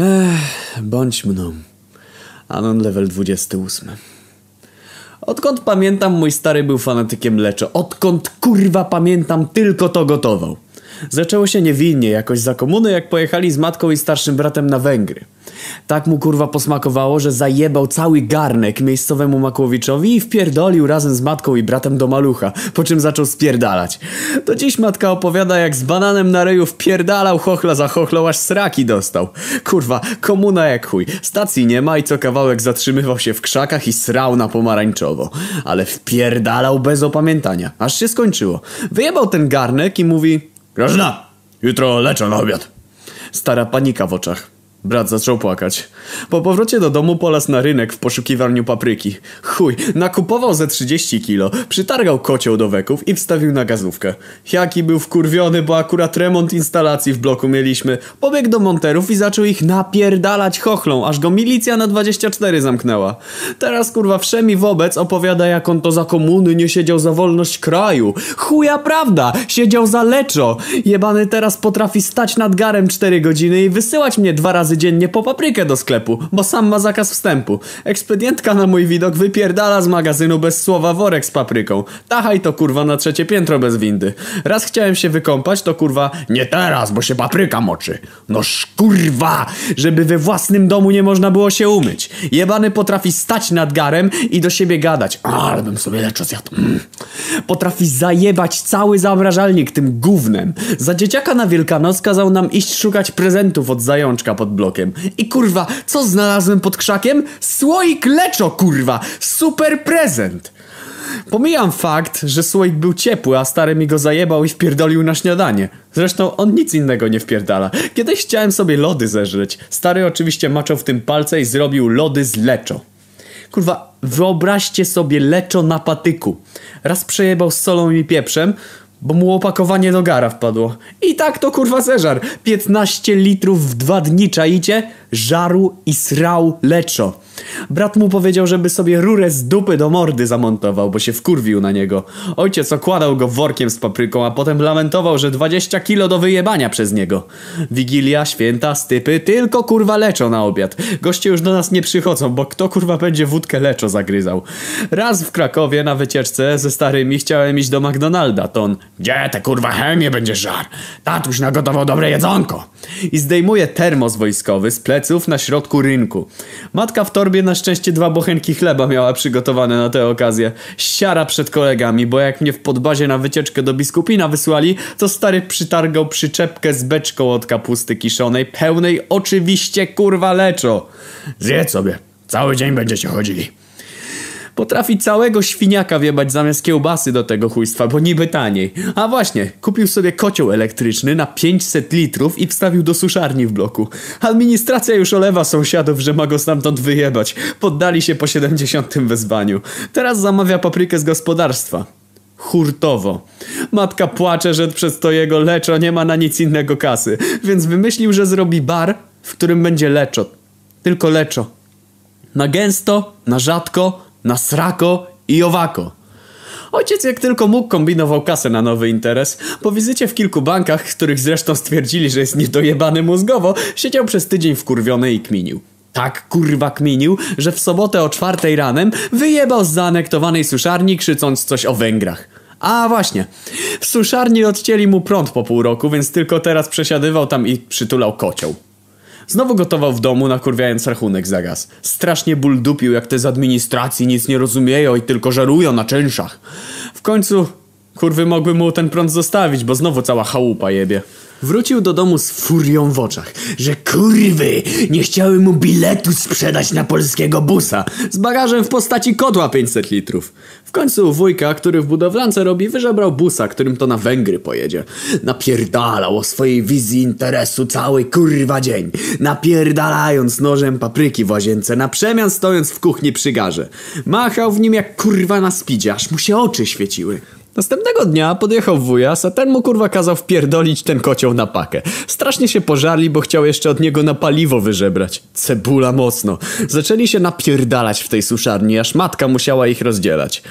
Ech, bądź mną. Anon level 28. Odkąd pamiętam, mój stary był fanatykiem leczo. Odkąd kurwa pamiętam, tylko to gotował. Zaczęło się niewinnie, jakoś za komuny, jak pojechali z matką i starszym bratem na Węgry. Tak mu kurwa posmakowało, że zajebał cały garnek miejscowemu Makłowiczowi i wpierdolił razem z matką i bratem do malucha, po czym zaczął spierdalać. Do dziś matka opowiada, jak z bananem na reju wpierdalał chochla za chochlą, aż sraki dostał. Kurwa, komuna jak chuj. Stacji nie ma i co kawałek zatrzymywał się w krzakach i srał na pomarańczowo. Ale wpierdalał bez opamiętania, aż się skończyło. Wyjebał ten garnek i mówi... Grażyna, jutro leczę na obiad. Stara panika w oczach. Brat zaczął płakać. Po powrocie do domu polas na rynek w poszukiwaniu papryki. Chuj, nakupował ze 30 kilo, przytargał kocioł do weków i wstawił na gazówkę. Jaki był wkurwiony, bo akurat remont instalacji w bloku mieliśmy. Pobiegł do monterów i zaczął ich napierdalać chochlą, aż go milicja na 24 zamknęła. Teraz kurwa wszemi wobec opowiada jak on to za komuny nie siedział za wolność kraju. Chuja prawda, siedział za leczo. Jebany teraz potrafi stać nad garem 4 godziny i wysyłać mnie dwa razy dziennie po paprykę do sklepu, bo sam ma zakaz wstępu. Ekspedientka na mój widok wypierdala z magazynu bez słowa worek z papryką. Tachaj to kurwa na trzecie piętro bez windy. Raz chciałem się wykąpać, to kurwa nie teraz, bo się papryka moczy. No kurwa, żeby we własnym domu nie można było się umyć. Jebany potrafi stać nad garem i do siebie gadać. Ale bym sobie leczo zjadł. Mm. Potrafi zajebać cały zamrażalnik tym gównem. Za dzieciaka na Wielkanoc kazał nam iść szukać prezentów od zajączka pod blokiem. I kurwa, co znalazłem pod krzakiem? Słoik leczo, kurwa! Super prezent! Pomijam fakt, że słoik był ciepły, a stary mi go zajebał i wpierdolił na śniadanie. Zresztą on nic innego nie wpierdala. Kiedyś chciałem sobie lody zeżreć. Stary oczywiście maczał w tym palce i zrobił lody z leczo. Kurwa, wyobraźcie sobie leczo na patyku. Raz przejebał z solą i pieprzem, bo mu opakowanie do gara wpadło. I tak to kurwa zeżar. 15 litrów w dwa dni, czaicie? Żaru i srał leczo. Brat mu powiedział, żeby sobie rurę z dupy do mordy zamontował, bo się wkurwił na niego. Ojciec okładał go workiem z papryką, a potem lamentował, że 20 kilo do wyjebania przez niego. Wigilia, święta, stypy, tylko kurwa leczo na obiad. Goście już do nas nie przychodzą, bo kto kurwa będzie wódkę leczo zagryzał. Raz w Krakowie na wycieczce ze starymi chciałem iść do McDonalda, to on Gdzie te kurwa chemie będzie żar? Tatuś nagotował dobre jedzonko. I zdejmuje termos wojskowy z pleców na środku rynku. Matka w torbie na szczęście dwa bochenki chleba miała przygotowane na tę okazję. Siara przed kolegami, bo jak mnie w podbazie na wycieczkę do biskupina wysłali, to stary przytargał przyczepkę z beczką od kapusty kiszonej, pełnej oczywiście kurwa leczo. Zjedz sobie, cały dzień będziecie chodzili. Potrafi całego świniaka wiebać zamiast kiełbasy do tego chujstwa, bo niby taniej. A właśnie, kupił sobie kocioł elektryczny na 500 litrów i wstawił do suszarni w bloku. Administracja już olewa sąsiadów, że ma go stamtąd wyjebać. Poddali się po 70 wezwaniu. Teraz zamawia paprykę z gospodarstwa. Hurtowo. Matka płacze, że przez to jego leczo nie ma na nic innego kasy, więc wymyślił, że zrobi bar, w którym będzie leczo. Tylko leczo. Na gęsto, na rzadko, na srako i owako. Ojciec jak tylko mógł kombinował kasę na nowy interes. Po wizycie w kilku bankach, których zresztą stwierdzili, że jest niedojebany mózgowo, siedział przez tydzień wkurwiony i kminił. Tak kurwa kminił, że w sobotę o czwartej ranem wyjebał z zaanektowanej suszarni krzycząc coś o Węgrach. A właśnie, w suszarni odcięli mu prąd po pół roku, więc tylko teraz przesiadywał tam i przytulał kocioł. Znowu gotował w domu, nakurwiając rachunek za gaz. Strasznie ból dupił, jak te z administracji nic nie rozumieją i tylko żerują na czynszach. W końcu kurwy mogły mu ten prąd zostawić, bo znowu cała chałupa jebie. Wrócił do domu z furią w oczach, że kurwy nie chciały mu biletu sprzedać na polskiego busa z bagażem w postaci kotła 500 litrów. W końcu wujka, który w budowlance robi, wyżebrał busa, którym to na Węgry pojedzie. Napierdalał o swojej wizji interesu cały kurwa dzień, napierdalając nożem papryki w łazience, na przemian stojąc w kuchni przy garze. Machał w nim jak kurwa na spidzie, aż mu się oczy świeciły. Następnego dnia podjechał wujas, a ten mu kurwa kazał wpierdolić ten kocioł na pakę. Strasznie się pożarli, bo chciał jeszcze od niego na paliwo wyżebrać. Cebula mocno. Zaczęli się napierdalać w tej suszarni, aż matka musiała ich rozdzielać.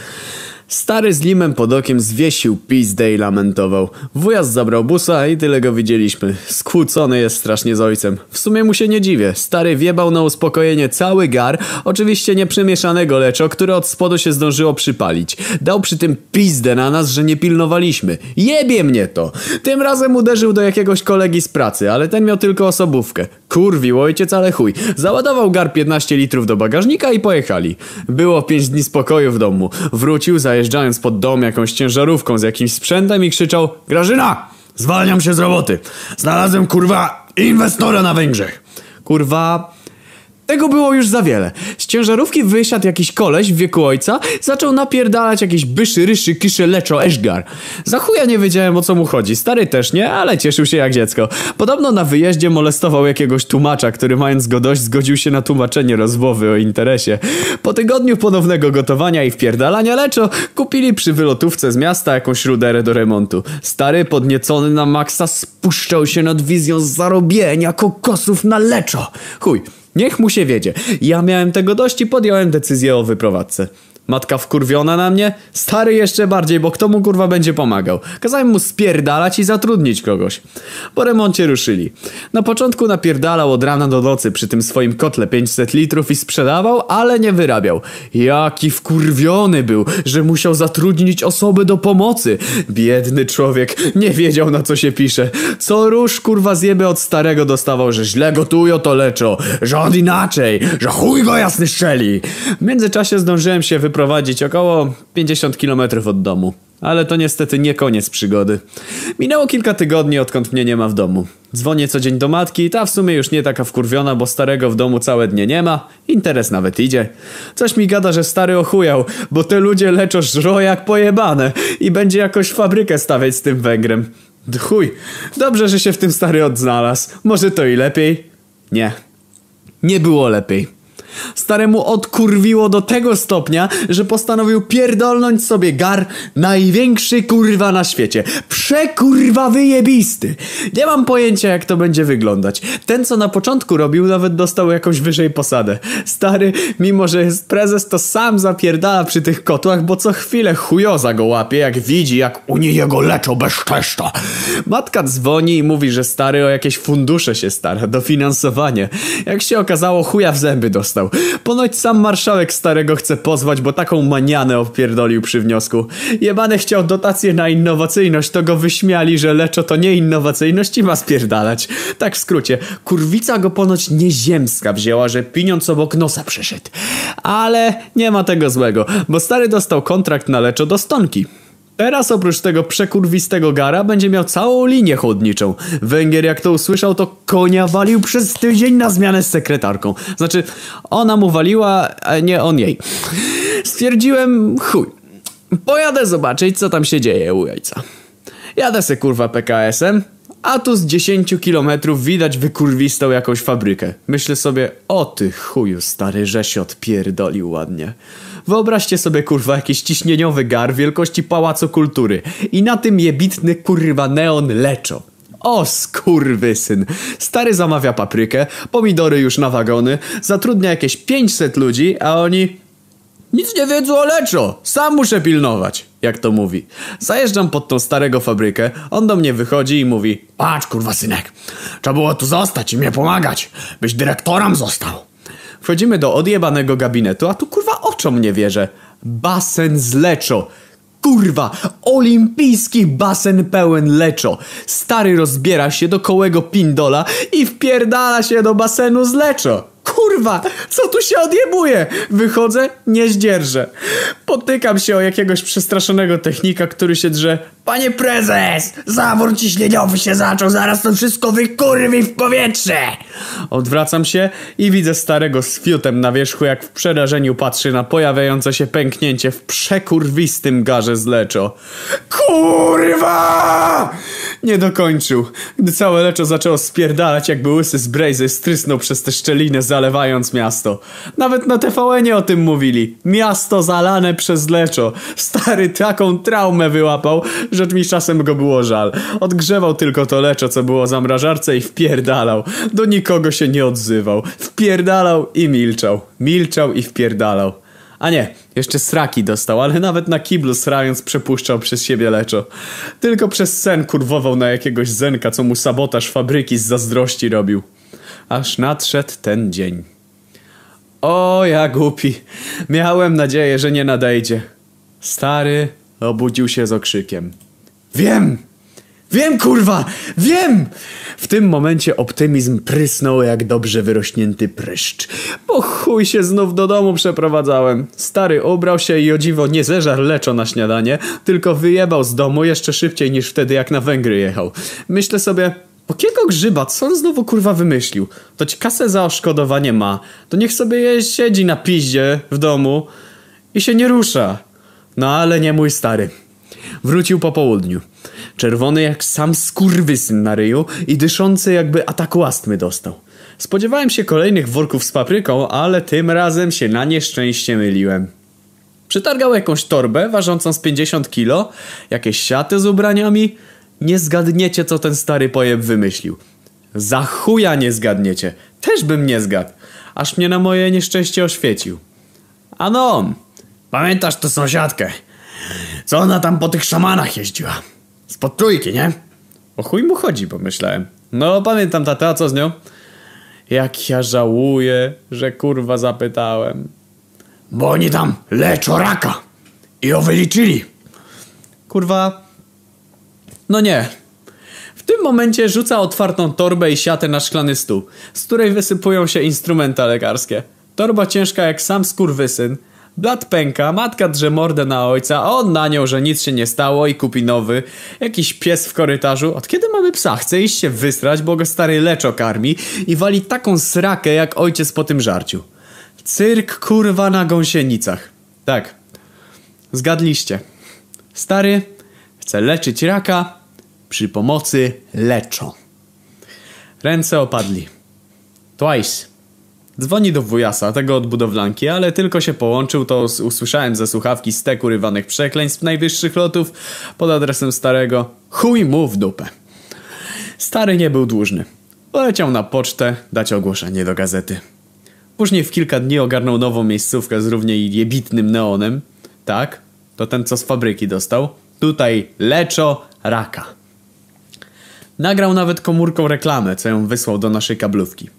Stary z limem pod okiem zwiesił pizdę i lamentował. Wujas zabrał busa i tyle go widzieliśmy. Skłócony jest strasznie z ojcem. W sumie mu się nie dziwię. Stary wiebał na uspokojenie cały gar, oczywiście nie przemieszanego leczo, które od spodu się zdążyło przypalić. Dał przy tym pizdę na nas, że nie pilnowaliśmy. Jebie mnie to! Tym razem uderzył do jakiegoś kolegi z pracy, ale ten miał tylko osobówkę. Kurwił ojciec, ale chuj. Załadował gar 15 litrów do bagażnika i pojechali. Było 5 dni spokoju w domu. Wrócił, zajeżdżając pod dom jakąś ciężarówką z jakimś sprzętem i krzyczał Grażyna! Zwalniam się z roboty! Znalazłem kurwa inwestora na Węgrzech! Kurwa... Tego było już za wiele. Z ciężarówki wysiadł jakiś koleś w wieku ojca, zaczął napierdalać jakieś byszy, ryszy, kisze, leczo, eszgar. Za chuja nie wiedziałem o co mu chodzi, stary też nie, ale cieszył się jak dziecko. Podobno na wyjeździe molestował jakiegoś tłumacza, który mając go dość zgodził się na tłumaczenie rozmowy o interesie. Po tygodniu ponownego gotowania i wpierdalania leczo, kupili przy wylotówce z miasta jakąś ruderę do remontu. Stary podniecony na maksa spuszczał się nad wizją zarobienia kokosów na leczo. Chuj. Niech mu się wiedzie. Ja miałem tego dość i podjąłem decyzję o wyprowadzce. Matka wkurwiona na mnie? Stary jeszcze bardziej, bo kto mu kurwa będzie pomagał? Kazałem mu spierdalać i zatrudnić kogoś. Po remoncie ruszyli. Na początku napierdalał od rana do nocy przy tym swoim kotle 500 litrów i sprzedawał, ale nie wyrabiał. Jaki wkurwiony był, że musiał zatrudnić osoby do pomocy. Biedny człowiek, nie wiedział na co się pisze. Co róż kurwa zjeby od starego dostawał, że źle gotują to leczo, że on inaczej, że chuj go jasny szczeli. W międzyczasie zdążyłem się wyprowadzić prowadzić około 50 km od domu. Ale to niestety nie koniec przygody. Minęło kilka tygodni, odkąd mnie nie ma w domu. Dzwonię co dzień do matki, ta w sumie już nie taka wkurwiona, bo starego w domu całe dnie nie ma. Interes nawet idzie. Coś mi gada, że stary ochujał, bo te ludzie leczą żro jak pojebane i będzie jakoś fabrykę stawiać z tym Węgrem. Chuj, dobrze, że się w tym stary odznalazł. Może to i lepiej? Nie. Nie było lepiej. Staremu odkurwiło do tego stopnia, że postanowił pierdolnąć sobie gar największy kurwa na świecie. Przekurwa wyjebisty. Nie mam pojęcia jak to będzie wyglądać. Ten co na początku robił nawet dostał jakąś wyżej posadę. Stary, mimo że jest prezes to sam zapierdala przy tych kotłach, bo co chwilę chujoza go łapie jak widzi jak u niej jego leczą bezczeszcza. Matka dzwoni i mówi, że stary o jakieś fundusze się stara, dofinansowanie. Jak się okazało chuja w zęby dostał. Ponoć sam marszałek starego chce pozwać, bo taką manianę opierdolił przy wniosku. Jebane chciał dotację na innowacyjność, to go wyśmiali, że leczo to nie innowacyjność i ma spierdalać. Tak w skrócie, kurwica go ponoć nieziemska wzięła, że pieniądz obok nosa przeszedł. Ale nie ma tego złego, bo stary dostał kontrakt na leczo do stonki. Teraz oprócz tego przekurwistego gara będzie miał całą linię chłodniczą. Węgier jak to usłyszał to konia walił przez tydzień na zmianę z sekretarką. Znaczy ona mu waliła, a nie on jej. Stwierdziłem chuj. Pojadę zobaczyć co tam się dzieje u jajca. Jadę se kurwa PKS-em, a tu z 10 kilometrów widać wykurwistą jakąś fabrykę. Myślę sobie, o ty chuju stary, że się odpierdolił ładnie. Wyobraźcie sobie kurwa jakiś ciśnieniowy gar wielkości Pałacu Kultury i na tym jebitny kurwa neon leczo. O skurwysyn. Stary zamawia paprykę, pomidory już na wagony, zatrudnia jakieś 500 ludzi, a oni... Nic nie wiedzą o leczo, sam muszę pilnować, jak to mówi. Zajeżdżam pod tą starego fabrykę, on do mnie wychodzi i mówi Patrz kurwa synek, trzeba było tu zostać i mnie pomagać, byś dyrektorem został. Wchodzimy do odjebanego gabinetu, a tu kurwa oczom nie wierzę. Basen z leczo. Kurwa, olimpijski basen pełen leczo. Stary rozbiera się do kołego pindola i wpierdala się do basenu z leczo. Kurwa, co tu się odjebuje? Wychodzę, nie zdzierżę. Potykam się o jakiegoś przestraszonego technika, który się drze. Panie prezes, zawór ciśnieniowy się zaczął, zaraz to wszystko wykurwi w powietrze. Odwracam się i widzę starego z fiutem na wierzchu, jak w przerażeniu patrzy na pojawiające się pęknięcie w przekurwistym garze z leczo. Kurwa! Nie dokończył. Gdy całe leczo zaczęło spierdalać, jakby łysy z Brazy strysnął przez te szczeliny, zalewając miasto. Nawet na tvn o tym mówili. Miasto zalane przez leczo. Stary taką traumę wyłapał, że mi czasem go było żal. Odgrzewał tylko to leczo, co było zamrażarce i wpierdalał. Do nikogo się nie odzywał. Wpierdalał i milczał. Milczał i wpierdalał. A nie, jeszcze sraki dostał, ale nawet na kiblu srając przepuszczał przez siebie leczo. Tylko przez sen kurwował na jakiegoś zenka, co mu sabotaż fabryki z zazdrości robił. Aż nadszedł ten dzień. O, ja głupi. Miałem nadzieję, że nie nadejdzie. Stary obudził się z okrzykiem. Wiem! Wiem, kurwa! Wiem! W tym momencie optymizm prysnął jak dobrze wyrośnięty pryszcz. Bo chuj się znów do domu przeprowadzałem. Stary ubrał się i o dziwo nie zeżar leczo na śniadanie, tylko wyjebał z domu jeszcze szybciej niż wtedy jak na Węgry jechał. Myślę sobie, po kiego grzyba, co on znowu kurwa wymyślił? To ci kasę za oszkodowanie ma, to niech sobie je siedzi na piździe w domu i się nie rusza. No ale nie mój stary. Wrócił po południu. Czerwony jak sam skurwysyn na ryju i dyszący jakby ataku astmy dostał. Spodziewałem się kolejnych worków z papryką, ale tym razem się na nieszczęście myliłem. Przytargał jakąś torbę ważącą z 50 kilo, jakieś siaty z ubraniami. Nie zgadniecie, co ten stary pojeb wymyślił. Za chuja nie zgadniecie. Też bym nie zgadł. Aż mnie na moje nieszczęście oświecił. Ano, pamiętasz tę sąsiadkę? Co ona tam po tych szamanach jeździła? Spod trójki, nie? O chuj mu chodzi, pomyślałem. No, pamiętam tata, a co z nią? Jak ja żałuję, że kurwa zapytałem. Bo oni tam leczą raka i ją wyliczyli. Kurwa, no nie. W tym momencie rzuca otwartą torbę i siatę na szklany stół, z której wysypują się instrumenta lekarskie. Torba ciężka jak sam skurwysyn. Blat pęka, matka drze mordę na ojca, a on na nią, że nic się nie stało i kupi nowy. Jakiś pies w korytarzu. Od kiedy mamy psa? Chce iść się wystrać, bo go stary leczo karmi i wali taką srakę jak ojciec po tym żarciu. Cyrk kurwa na gąsienicach. Tak. Zgadliście. Stary chce leczyć raka przy pomocy leczo. Ręce opadli. Twice. Dzwoni do wujasa, tego od budowlanki, ale tylko się połączył, to us- usłyszałem ze słuchawki stek urywanych przekleństw najwyższych lotów pod adresem starego. Chuj mu w dupę. Stary nie był dłużny. Poleciał na pocztę dać ogłoszenie do gazety. Później w kilka dni ogarnął nową miejscówkę z równie jebitnym neonem. Tak, to ten co z fabryki dostał. Tutaj leczo raka. Nagrał nawet komórką reklamę, co ją wysłał do naszej kablówki.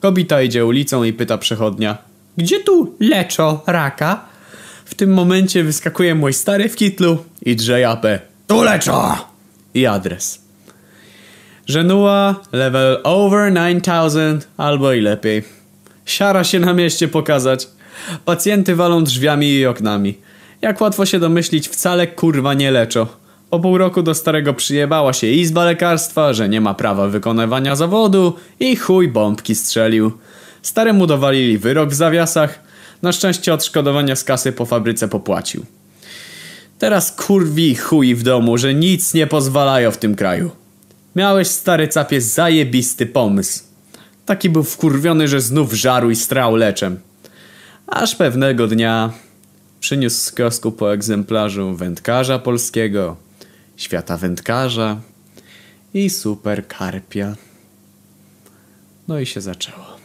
Kobita idzie ulicą i pyta przechodnia Gdzie tu leczo raka? W tym momencie wyskakuje mój stary w kitlu i drze japę Tu leczo! I adres. Żenua, level over 9000 albo i lepiej. Siara się na mieście pokazać. Pacjenty walą drzwiami i oknami. Jak łatwo się domyślić, wcale kurwa nie leczą. Po pół roku do starego przyjebała się izba lekarstwa, że nie ma prawa wykonywania zawodu i chuj bombki strzelił. Staremu dowalili wyrok w zawiasach. Na szczęście odszkodowania z kasy po fabryce popłacił. Teraz kurwi chuj w domu, że nic nie pozwalają w tym kraju. Miałeś stary capie zajebisty pomysł. Taki był wkurwiony, że znów żarł i strał leczem. Aż pewnego dnia przyniósł z kiosku po egzemplarzu wędkarza polskiego, świata wędkarza i super karpia. No i się zaczęło.